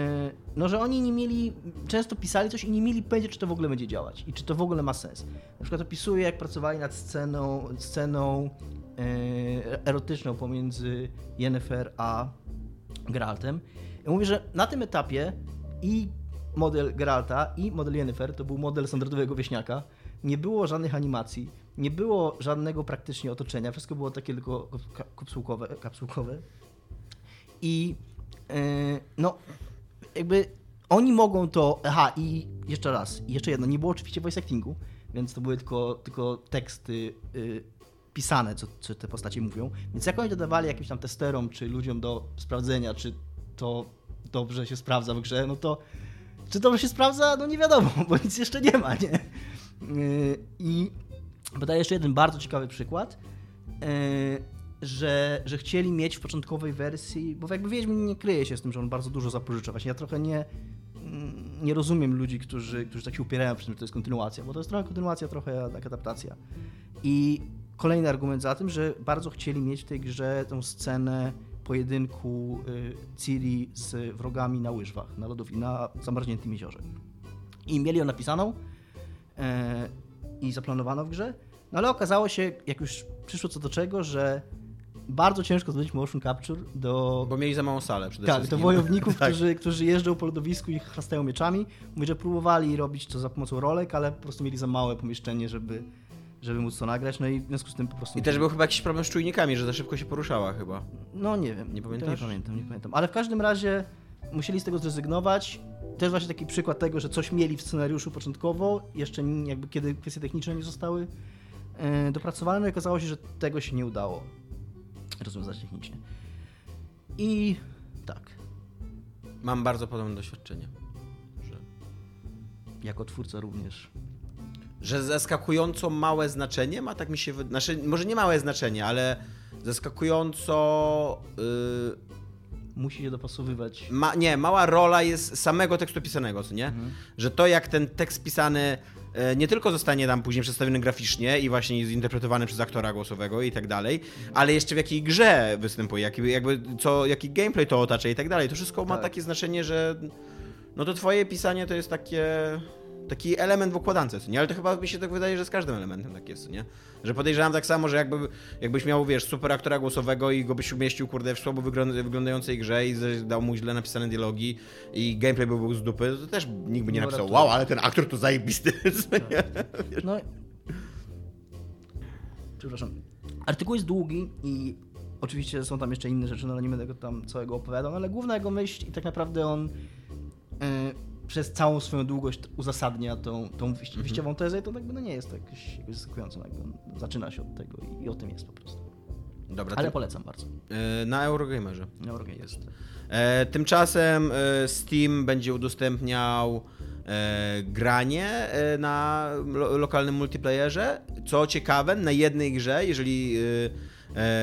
no, że oni nie mieli, często pisali coś i nie mieli pojęcia, czy to w ogóle będzie działać i czy to w ogóle ma sens. Na przykład opisuje, jak pracowali nad sceną, sceną yy, erotyczną pomiędzy Yennefer a Geraltem. I mówi, że na tym etapie i model Geralta i model Yennefer to był model standardowego wieśniaka. Nie było żadnych animacji, nie było żadnego praktycznie otoczenia, wszystko było takie tylko kapsułkowe. kapsułkowe. I yy, no, jakby oni mogą to. Aha, i jeszcze raz, jeszcze jedno, nie było oczywiście voice actingu, więc to były tylko, tylko teksty yy, pisane, co, co te postacie mówią. Więc jak oni dodawali jakimś tam testerom, czy ludziom do sprawdzenia, czy to dobrze się sprawdza w grze, no to czy dobrze się sprawdza? No nie wiadomo, <laughs> bo nic jeszcze nie ma, nie? Yy, I podaję jeszcze jeden bardzo ciekawy przykład, yy, że, że chcieli mieć w początkowej wersji, bo jakby Wiedźmin nie kryje się z tym, że on bardzo dużo zapożycza. Właśnie ja trochę nie, nie rozumiem ludzi, którzy, którzy tak się upierają przy tym, że to jest kontynuacja, bo to jest trochę kontynuacja, trochę jak adaptacja. I kolejny argument za tym, że bardzo chcieli mieć w tej grze tą scenę pojedynku y, Ciri z wrogami na łyżwach, na lodów i na zamarzniętym jeziorze. I mieli ją napisaną e, i zaplanowano w grze, no ale okazało się, jak już przyszło co do czego, że bardzo ciężko zrobić motion capture do... Bo mieli za małą salę przede tak, wszystkim. do wojowników, <laughs> tak. którzy, którzy jeżdżą po lodowisku i chlastają mieczami. Mówi, że próbowali robić to za pomocą rolek, ale po prostu mieli za małe pomieszczenie, żeby, żeby móc to nagrać, no i w związku z tym po prostu... I też był chyba jakiś problem z czujnikami, że za szybko się poruszała chyba. No nie wiem. Nie to pamiętasz? Nie pamiętam, nie pamiętam. Ale w każdym razie musieli z tego zrezygnować. Też właśnie taki przykład tego, że coś mieli w scenariuszu początkowo, jeszcze jakby kiedy kwestie techniczne nie zostały e, dopracowane, no i okazało się, że tego się nie udało rozwiązać technicznie. I tak, Mam bardzo podobne doświadczenie. Że, jako twórca również. Że zaskakująco małe znaczenie ma, tak mi się wydaje. Znaczy, może nie małe znaczenie, ale zaskakująco. Yy, Musi się dopasowywać. ma, nie, mała rola jest samego tekstu pisanego, co nie? Że to, jak ten tekst pisany e, nie tylko zostanie tam później przedstawiony graficznie i właśnie zinterpretowany przez aktora głosowego i tak dalej, ale jeszcze w jakiej grze występuje, jaki, jakby co, jaki gameplay to otacza i tak dalej. To wszystko ma Tak. takie znaczenie, że no to twoje pisanie to jest takie taki element w układance, nie? Ale to chyba mi się tak wydaje, że z każdym elementem tak jest, nie? Że podejrzewam tak samo, że jakby, jakbyś miał, wiesz, super aktora głosowego i go byś umieścił, kurde, w słabo wygląda- wyglądającej grze i dał mu źle napisane dialogi i gameplay by był z dupy, to też nikt by nie No, napisał, wow, ale ten aktor to zajebisty, <laughs> co nie? No. Przepraszam. Artykuł jest długi i oczywiście są tam jeszcze inne rzeczy, no ale nie będę go tam całego opowiadał, no ale główna jego myśl i tak naprawdę on e, przez całą swoją długość uzasadnia tą, tą wyjś- wyjściową tezę i to jakby no nie jest to jakieś, jakoś zaskakujące, no jakby zaczyna się od tego i, i o tym jest po prostu. Dobra, Ale ty, polecam bardzo. e, na Eurogamerze. Neurogame jest. E, tymczasem e, Steam będzie udostępniał e, granie e, na lo, lokalnym multiplayerze. Co ciekawe, na jednej grze, jeżeli, e,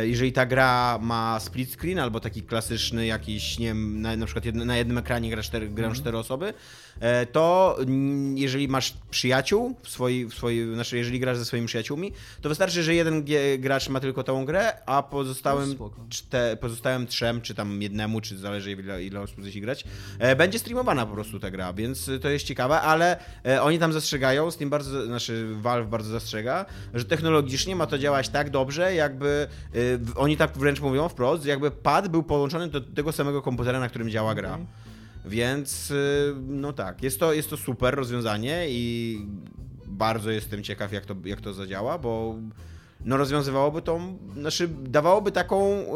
jeżeli ta gra ma split screen albo taki klasyczny jakiś, nie wiem, na, na przykład jedno, na jednym ekranie gra cztery, grają cztery osoby, e, to mm, jeżeli masz przyjaciół, w swoi, w swoi, znaczy jeżeli grasz ze swoimi przyjaciółmi, to wystarczy, że jeden gracz ma tylko tą grę, a pozostałym spoko. czte, pozostałym trzem, czy tam jednemu, czy zależy ile, ile osób chce grać, e, będzie streamowana po prostu ta gra, więc e, to jest ciekawe, ale e, oni tam zastrzegają, z tym bardzo, znaczy Valve bardzo zastrzega, że technologicznie ma to działać tak dobrze, jakby e, oni tak wręcz mówią wprost, jakby pad był połączony do tego samego komputera, na którym działa gra. Okej. Więc y, no tak, jest to, jest to super rozwiązanie i bardzo jestem ciekaw, jak to, jak to zadziała, bo no rozwiązywałoby tą, znaczy dawałoby taką, y,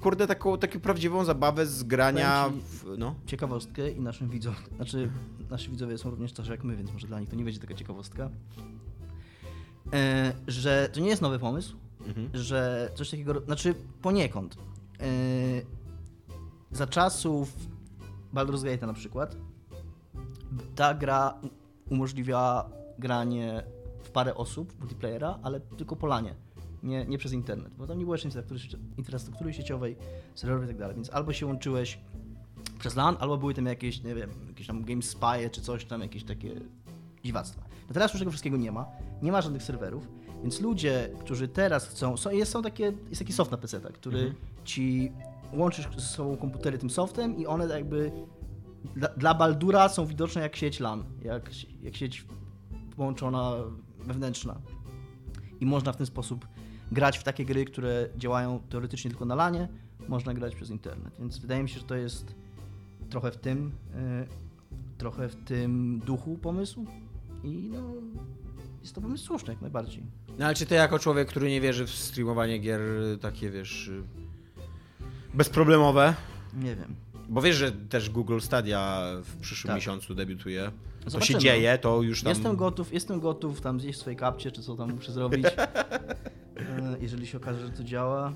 kurde, taką, taką prawdziwą zabawę z grania w, no. ciekawostkę i naszym widzom, znaczy nasi widzowie są również tacy jak my, więc może dla nich to nie będzie taka ciekawostka, e, że to nie jest nowy pomysł, Mhm. że coś takiego, znaczy poniekąd. E, za czasów Baldur's Gate'a na przykład. Ta gra umożliwia granie w parę osób multiplayera, ale tylko po lanie, nie, nie przez internet, bo tam nie było jeszcze infrastruktury, infrastruktury sieciowej, serwerowej i tak dalej, więc albo się łączyłeś przez LAN, albo były tam jakieś, nie wiem, jakieś tam GameSpy czy coś tam, jakieś takie dziwactwa. No teraz już tego wszystkiego nie ma, nie ma żadnych serwerów, więc ludzie, którzy teraz chcą, są, jest, są takie, jest taki soft na PC, który ci łączysz ze sobą komputery tym softem i one jakby dla, dla Baldura są widoczne jak sieć LAN, jak, jak sieć połączona wewnętrzna. I można w ten sposób grać w takie gry, które działają teoretycznie tylko na lanie, można grać przez internet. Więc wydaje mi się, że to jest trochę w tym, e, trochę w tym duchu pomysłu i no, jest to pomysł słuszny jak najbardziej. No ale czy ty jako człowiek, który nie wierzy w streamowanie gier takie, wiesz, bezproblemowe, Nie wiem. bo wiesz, że też Google Stadia w przyszłym Tak. miesiącu debiutuje, to się dzieje, to już tam... Jestem gotów, jestem gotów tam zjeść swoje kapcie, czy co tam muszę zrobić. <laughs> E, Jeżeli się okaże, że to działa.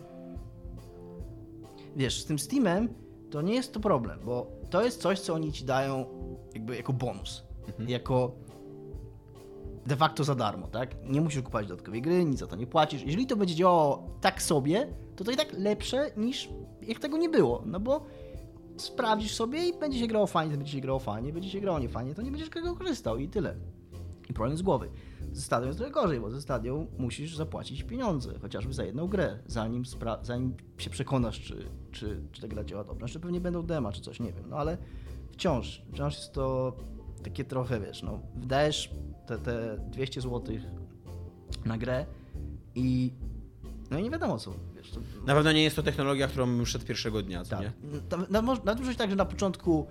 Wiesz, z tym Steamem to nie jest to problem, bo to jest coś, co oni ci dają jakby jako bonus. Jako de facto za darmo, tak? Nie musisz kupować dodatkowej gry, nic za to nie płacisz. Jeżeli to będzie działało tak sobie, to to i tak lepsze niż jak tego nie było, no bo sprawdzisz sobie i będzie się grało fajnie, będzie się grało fajnie, będzie się grało niefajnie, to nie będziesz tego korzystał i tyle. I problem z głowy. Ze stadią jest trochę gorzej, bo ze stadią musisz zapłacić pieniądze, chociażby za jedną grę, zanim, zanim się przekonasz, czy, czy, czy ta gra działa dobrze. Znaczy pewnie będą dema, czy coś, nie wiem, no ale wciąż, wciąż jest to takie trochę, wiesz, no, wydajesz te, te 200 zł na grę i no i nie wiadomo co, wiesz, to, Na pewno nie jest to technologia, którą bym szedł pierwszego dnia, co tak. nie? Na, na, może być tak, że na początku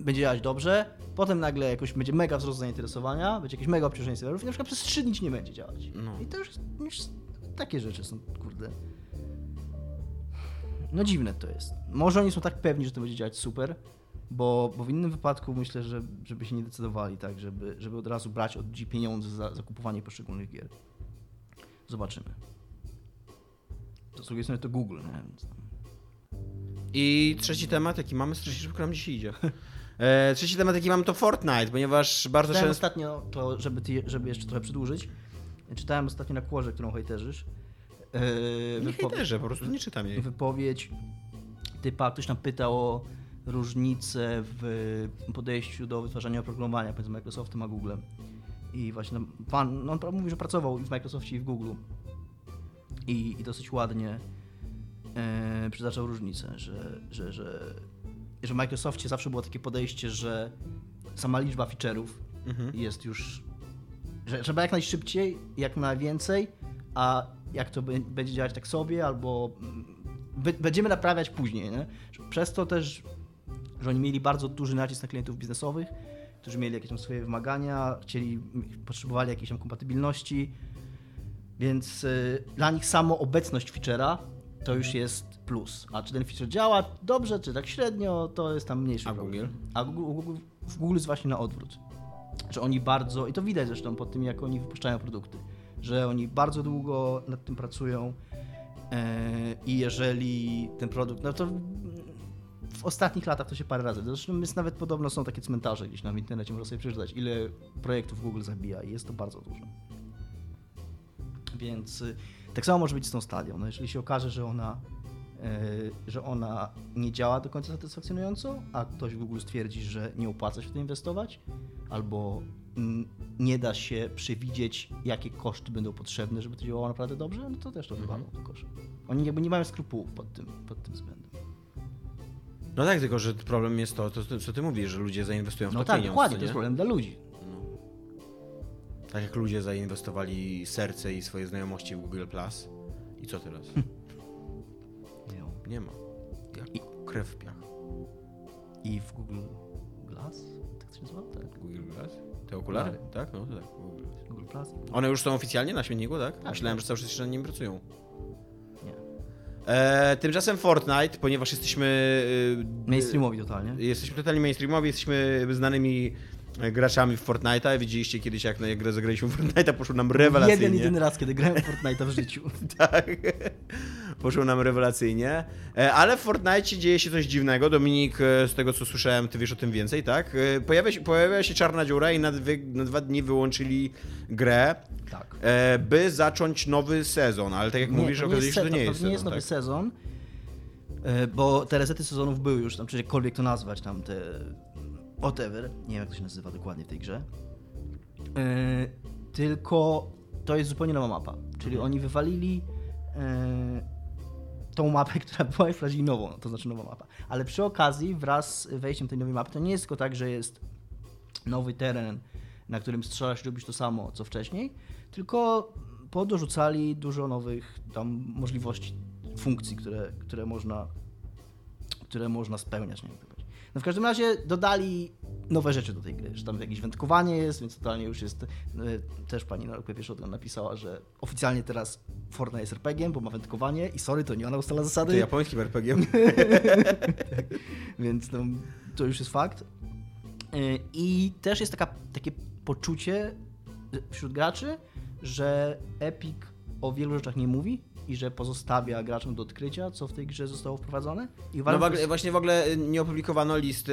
będzie działać dobrze, potem nagle jakoś będzie mega wzrost zainteresowania, będzie jakieś mega obciążenie serwerów i na przykład przez 3 dni nie będzie działać. No. I to już, już takie rzeczy są, kurde. No dziwne to jest. Może oni są tak pewni, że to będzie działać super, bo, bo w innym wypadku myślę, że żeby się nie decydowali tak, żeby, żeby od razu brać od ludzi pieniądze za, za kupowanie poszczególnych gier. Zobaczymy. To z drugiej strony to Google, nie? I trzeci temat, jaki mamy, strasznie szybko nam dzisiaj idzie. E, trzeci temat, jaki mamy, to Fortnite, ponieważ bardzo często... ostatnio, to żeby, ty, żeby jeszcze trochę przedłużyć, czytałem ostatnio na kłorze, którą hejterzysz. Yy, Nie wypo- hejterze, po prostu nie czytam jej. wypowiedź typa, ktoś tam pytał o różnicę w podejściu do wytwarzania oprogramowania pomiędzy Microsoftem a Googlem. I właśnie pan, no on mówi, że pracował i w Microsoftie i w Google. I, i dosyć ładnie e, przytaczał różnicę, że, że, że, że w Microsoftie zawsze było takie podejście, że sama liczba feature'ów Mhm. jest już, że trzeba jak najszybciej, jak najwięcej, a jak to będzie działać tak sobie, albo mm, będziemy naprawiać później. Nie? Przez to też, że oni mieli bardzo duży nacisk na klientów biznesowych, którzy mieli jakieś tam swoje wymagania, chcieli, potrzebowali jakiejś tam kompatybilności, więc y, dla nich samo obecność feature'a to już jest plus. A czy ten feature działa dobrze, czy tak średnio, to jest tam mniejszy A problem. Google? A Google, w Google jest właśnie na odwrót. Że oni bardzo, i to widać zresztą po tym, jak oni wypuszczają produkty, że oni bardzo długo nad tym pracują e, i jeżeli ten produkt, no to w ostatnich latach to się parę razy, zresztą jest nawet podobno są takie cmentarze gdzieś tam w internecie, można sobie przeczytać, ile projektów Google zabija i jest to bardzo dużo. Więc y, tak samo może być z tą stadią. No, jeżeli się okaże, że ona, y, że ona nie działa do końca satysfakcjonująco, a ktoś w Google stwierdzi, że nie opłaca się w to inwestować, albo nie da się przewidzieć, jakie koszty będą potrzebne, żeby to działało naprawdę dobrze, no to też to wywalą do kosza. Oni jakby nie mają skrupułów pod tym, pod tym względem. No tak, tylko że problem jest to, to, co ty mówisz, że ludzie zainwestują w No to tak, pieniądz, dokładnie, co to jest nie? problem dla ludzi. No. Tak jak ludzie zainwestowali serce i swoje znajomości w Google Plus. I co teraz? Nie ma. Jak I- krew w piach. I w Google Glass? Tak to się nazywa? Tak. Google Glass? Te okulary? Tak? No to tak. Google Plus? One już są oficjalnie na śmietniku, tak? Tak. Myślałem, że cały czas jeszcze nad nim pracują. E, tymczasem Fortnite, ponieważ jesteśmy... e, Mainstreamowi totalnie. Jesteśmy totalnie mainstreamowi, jesteśmy znanymi graczami w Fortnite'a. Widzieliście kiedyś, jak na grę zagraliśmy w Fortnite'a, poszło nam rewelacyjnie. Jeden, jedyny raz, kiedy grałem w Fortnite'a w życiu. <laughs> Tak. Poszło nam rewelacyjnie. E, Ale w Fortnite dzieje się coś dziwnego. Dominik, e, z tego co słyszałem, ty wiesz o tym więcej, tak? E, Pojawia się, pojawia się czarna dziura i na, dwie, na dwa dni wyłączyli grę, Tak. by zacząć nowy sezon. Ale tak jak mówisz, to okazuje się, że to nie jest nie jest sezon. nowy tak? sezon, bo te resety sezonów były już tam, czy jakkolwiek to nazwać, tam te whatever, nie wiem jak to się nazywa dokładnie w tej grze. E, Tylko to jest zupełnie nowa mapa, czyli Mhm. oni wywalili e, tą mapę, <laughs> która była i wprowadzili nową, no to znaczy nowa mapa. Ale przy okazji, wraz z wejściem tej nowej mapy, to nie jest tylko tak, że jest nowy teren, na którym strzelasz i robisz to samo, co wcześniej, tylko podorzucali dużo nowych tam możliwości, funkcji, które, które można które można spełniać. Nie to no w każdym razie dodali nowe rzeczy do tej gry, że tam jakieś wędkowanie jest, więc totalnie już jest, e, też pani na Rokpie Pieszotkę napisała, że oficjalnie teraz Fortnite jest RPG, bo ma wędkowanie i sorry, to nie ona ustala To zasady, japońskim RPG. <laughs> więc no, to już jest fakt. Yy, I też jest taka, takie poczucie wśród graczy, że Epic o wielu rzeczach nie mówi i że pozostawia graczom do odkrycia, co w tej grze zostało wprowadzone. I No w właśnie w ogóle nie opublikowano listy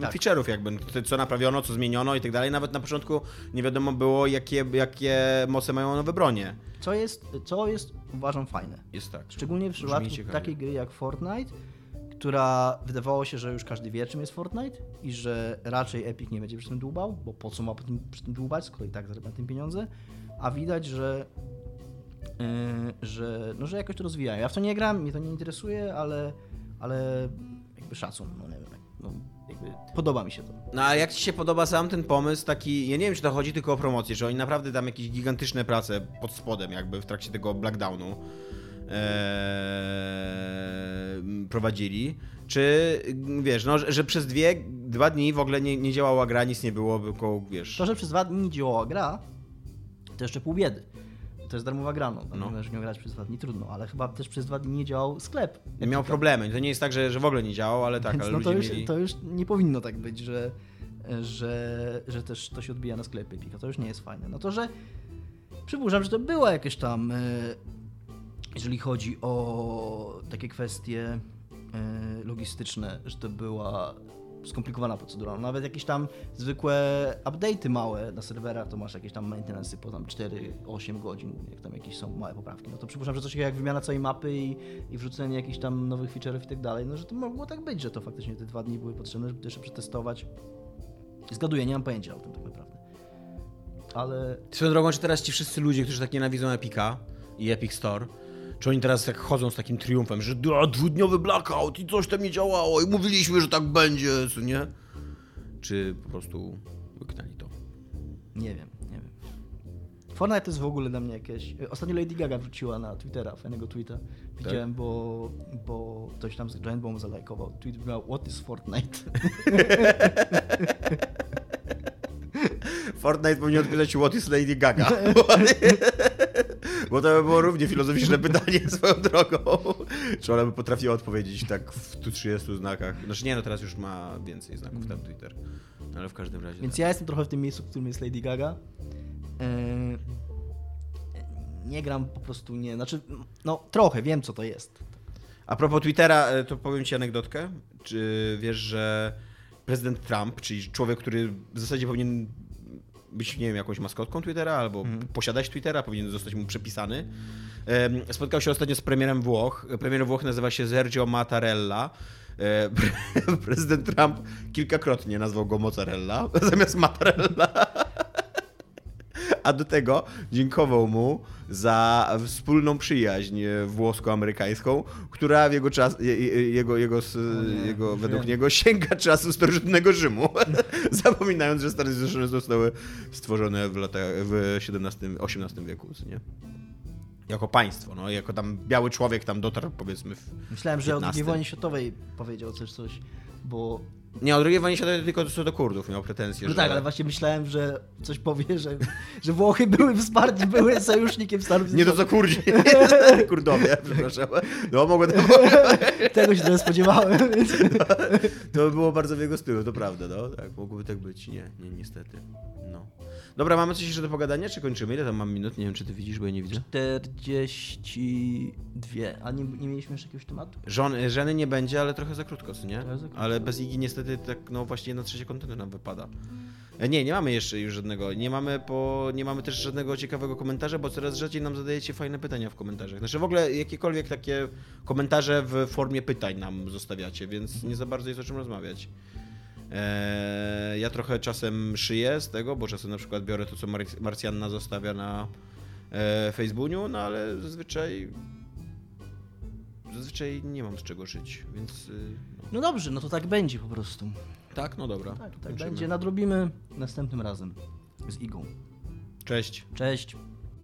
Tak. feature'ów jakby, co naprawiono, co zmieniono i tak dalej. Nawet na początku nie wiadomo było, jakie, jakie moce mają nowe bronie. co, jest, co jest, uważam, fajne. Jest tak. Szczególnie w przypadku takiej gry jak Fortnite, która wydawało się, że już każdy wie, czym jest Fortnite i że raczej Epic nie będzie przy tym dłubał, bo po co ma przy tym, dłubać, skoro i tak zarabia na tym pieniądze, a widać, że, że, no, że jakoś to rozwijają. Ja w to nie gram, mnie to nie interesuje, ale, ale jakby szacun, no nie wiem, no, jakby podoba mi się to. No a jak ci się podoba sam ten pomysł taki, ja nie wiem czy to chodzi tylko o promocję, że oni naprawdę tam jakieś gigantyczne prace pod spodem jakby w trakcie tego Blackdownu ee, prowadzili, czy wiesz, no, że, że przez dwie, dwa dni w ogóle nie, nie działała gra, nic nie było, tylko wiesz... To, że przez dwa dni nie działała gra, to jeszcze pół biedy. To jest darmowa gra, no. No. Że nie grać przez dwa dni trudno, ale chyba też przez dwa dni nie działał sklep. Miał problemy, to nie jest tak, że, że w ogóle nie działał, ale tak, Więc ale no to już, mieli... to już nie powinno tak być, że, że, że też to się odbija na sklepie Epica. To już nie jest fajne. No to, że przypuszczam, że to była jakieś tam, e, jeżeli chodzi o takie kwestie e, logistyczne, że to była skomplikowana procedura. No Nawet jakieś tam zwykłe update'y małe na serwerach, to masz jakieś tam maintenance po tam 4-8 godzin, jak tam jakieś są małe poprawki. No to przypuszczam, że coś jak wymiana całej mapy i, i wrzucenie jakichś tam nowych feature'ów i tak dalej, no że to mogło tak być, że to faktycznie te dwa dni były potrzebne, żeby to jeszcze przetestować. Zgaduję, nie mam pojęcia o tym tak naprawdę. Ale Swoją drogą, czy teraz ci wszyscy ludzie, którzy tak nienawidzą Epika i Epic Store, czy oni teraz tak chodzą z takim triumfem, że "Da, dwudniowy blackout i coś tam nie działało i mówiliśmy, że tak będzie, co nie? Czy po prostu łyknęli to? nie wiem, nie wiem. Fortnite to jest w ogóle dla mnie jakieś... Ostatnio Lady Gaga wrzuciła na Twittera, fajnego tweeta. Widziałem, bo, bo ktoś tam z Giant Bomb zalajkował. Tweet miał What is Fortnite? <laughs> Fortnite powinien odpisać What is Lady Gaga? <laughs> Bo to by było równie filozoficzne <laughs> pytanie swoją drogą. Czy ona by potrafiła odpowiedzieć tak w 130 znakach? Znaczy nie, no teraz już ma więcej znaków tam Twitter. Ale w każdym razie. Więc tak. ja jestem trochę w tym miejscu, w którym jest Lady Gaga. Eee, nie gram po prostu, nie. Znaczy, no trochę wiem, co to jest. A propos Twittera, e, to powiem ci anegdotkę. Czy wiesz, że prezydent Trump, czyli człowiek, który w zasadzie powinien być, nie wiem, jakąś maskotką Twittera albo posiadać Twittera, powinien zostać mu przypisany. em, Spotkał się ostatnio z premierem Włoch. Premier Włoch nazywa się Sergio Mattarella. E, pre- <laughs> Prezydent Trump kilkakrotnie nazwał go Mozzarella <laughs> zamiast Mattarella. A do tego dziękował mu za wspólną przyjaźń włosko-amerykańską, która w jego czas, je- je- jego, jego, nie, jego już według wiem. niego sięga czasu starożytnego Rzymu. <laughs> Zapominając, że Stany Zjednoczone zostały stworzone w latach, w XVII-XVIII wieku, nie? Jako państwo, no, jako tam biały człowiek tam dotarł, powiedzmy, w Myślałem, że o II 15. wojnie światowej powiedział coś, coś, bo... Nie, o II wojnie światowej tylko co do Kurdów miał pretensje, No że... tak, ale właśnie myślałem, że coś powie, <laughs> że, że Włochy były wsparci, były sojusznikiem Stanów Nie to Zjednoczonych. co Kurdzi, <laughs> Kurdowie, <laughs> przepraszam. No, mogłem Tego się trochę spodziewałem, więc... To by było bardzo w jego stylu, to prawda, no. Tak, mogłoby tak być. Nie, nie, niestety. No. Dobra, mamy coś jeszcze do pogadania, czy kończymy? Ile tam mam minut? Nie wiem, czy ty widzisz, bo ja nie widzę. 42. A nie, nie mieliśmy jeszcze jakiegoś tematu? Żony, żeny nie będzie, ale trochę za krótko, co nie? Ale bez Igi niestety tak, no właśnie jedna trzecia kontentu nam wypada. E, Nie, nie mamy jeszcze już żadnego. Nie mamy, po, nie mamy też żadnego ciekawego komentarza, bo coraz rzadziej nam zadajecie fajne pytania w komentarzach. Znaczy w ogóle jakiekolwiek takie komentarze w formie pytań nam zostawiacie, więc nie za bardzo jest o czym rozmawiać. Eee, ja trochę czasem szyję z tego, bo czasem na przykład biorę to, co Mar- Marcjanna zostawia na e, Facebooku, no ale zazwyczaj zazwyczaj nie mam z czego żyć, więc y, no. No dobrze, no to tak będzie po prostu. tak, no dobra. Tak, tak będzie. Nadrobimy następnym razem z Igą. Cześć. Cześć.